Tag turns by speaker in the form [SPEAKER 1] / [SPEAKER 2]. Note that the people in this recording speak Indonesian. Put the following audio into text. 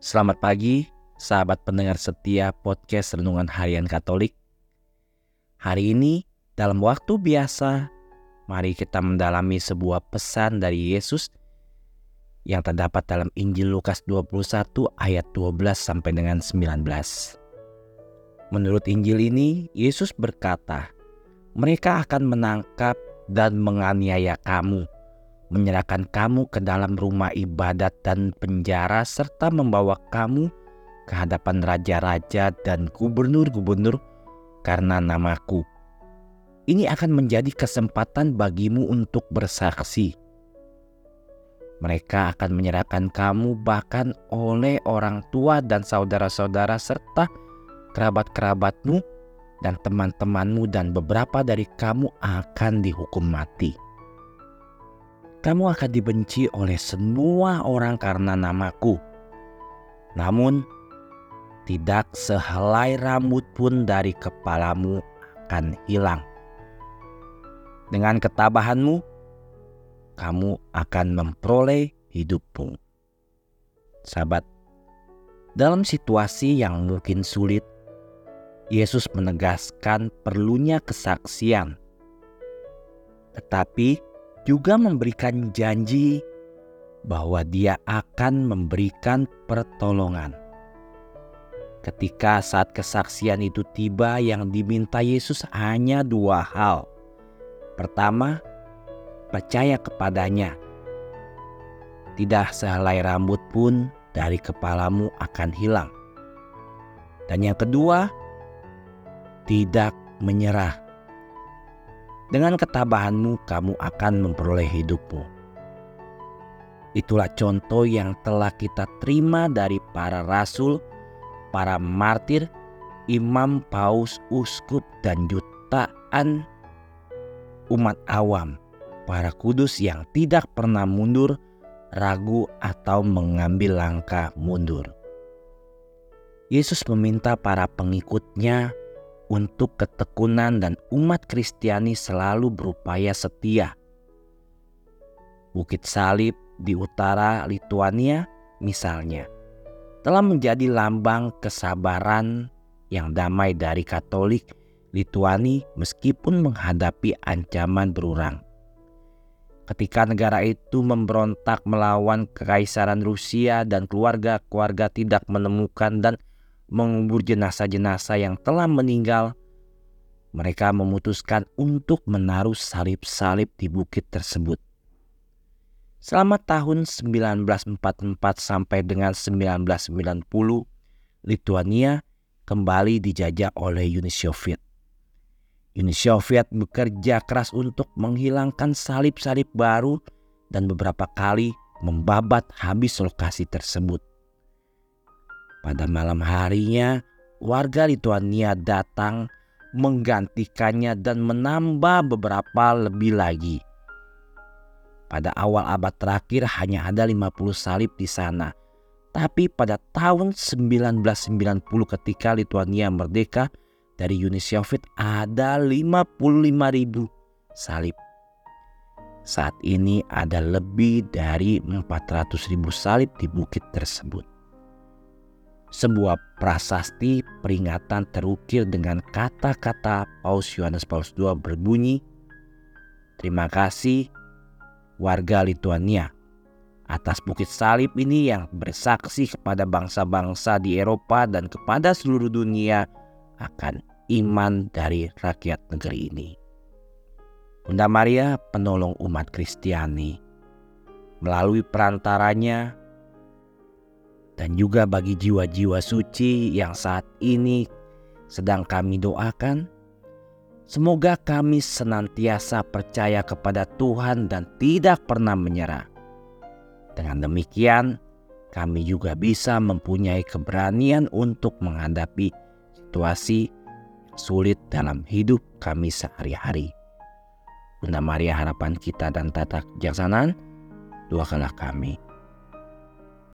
[SPEAKER 1] Selamat pagi, sahabat pendengar setia podcast Renungan Harian Katolik. Hari ini, dalam waktu biasa, mari kita mendalami sebuah pesan dari Yesus yang terdapat dalam Injil Lukas 21 ayat 12 sampai dengan 19. Menurut Injil ini, Yesus berkata, "Mereka akan menangkap dan menganiaya kamu." Menyerahkan kamu ke dalam rumah ibadat dan penjara, serta membawa kamu ke hadapan raja-raja dan gubernur-gubernur karena namaku. Ini akan menjadi kesempatan bagimu untuk bersaksi. Mereka akan menyerahkan kamu bahkan oleh orang tua dan saudara-saudara serta kerabat-kerabatmu dan teman-temanmu dan beberapa dari kamu akan dihukum mati kamu akan dibenci oleh semua orang karena namaku. Namun, tidak sehelai rambut pun dari kepalamu akan hilang. Dengan ketabahanmu, kamu akan memperoleh hidupmu. Sahabat, dalam situasi yang mungkin sulit, Yesus menegaskan perlunya kesaksian. Tetapi juga memberikan janji bahwa Dia akan memberikan pertolongan. Ketika saat kesaksian itu tiba, yang diminta Yesus hanya dua hal. Pertama, percaya kepadanya. Tidak sehelai rambut pun dari kepalamu akan hilang. Dan yang kedua, tidak menyerah dengan ketabahanmu, kamu akan memperoleh hidupmu. Itulah contoh yang telah kita terima dari para rasul, para martir, imam, paus, uskup, dan jutaan umat awam, para kudus yang tidak pernah mundur, ragu, atau mengambil langkah mundur. Yesus meminta para pengikutnya untuk ketekunan dan umat Kristiani selalu berupaya setia. Bukit Salib di utara Lituania misalnya telah menjadi lambang kesabaran yang damai dari Katolik Lituani meskipun menghadapi ancaman berurang. Ketika negara itu memberontak melawan kekaisaran Rusia dan keluarga-keluarga tidak menemukan dan mengubur jenazah-jenazah yang telah meninggal, mereka memutuskan untuk menaruh salib-salib di bukit tersebut. Selama tahun 1944 sampai dengan 1990, Lithuania kembali dijajah oleh Uni Soviet. Uni Soviet bekerja keras untuk menghilangkan salib-salib baru dan beberapa kali membabat habis lokasi tersebut. Pada malam harinya, warga Lituania datang menggantikannya dan menambah beberapa lebih lagi. Pada awal abad terakhir hanya ada 50 salib di sana. Tapi pada tahun 1990 ketika Lituania merdeka dari Uni Soviet ada 55 ribu salib. Saat ini ada lebih dari 400 ribu salib di bukit tersebut sebuah prasasti peringatan terukir dengan kata-kata Paus Yohanes Paus II berbunyi, Terima kasih warga Lituania atas bukit salib ini yang bersaksi kepada bangsa-bangsa di Eropa dan kepada seluruh dunia akan iman dari rakyat negeri ini. Bunda Maria penolong umat Kristiani. Melalui perantaranya dan juga bagi jiwa-jiwa suci yang saat ini sedang kami doakan. Semoga kami senantiasa percaya kepada Tuhan dan tidak pernah menyerah. Dengan demikian, kami juga bisa mempunyai keberanian untuk menghadapi situasi sulit dalam hidup kami sehari-hari. Bunda Maria harapan kita dan tata kejaksanaan, doakanlah kami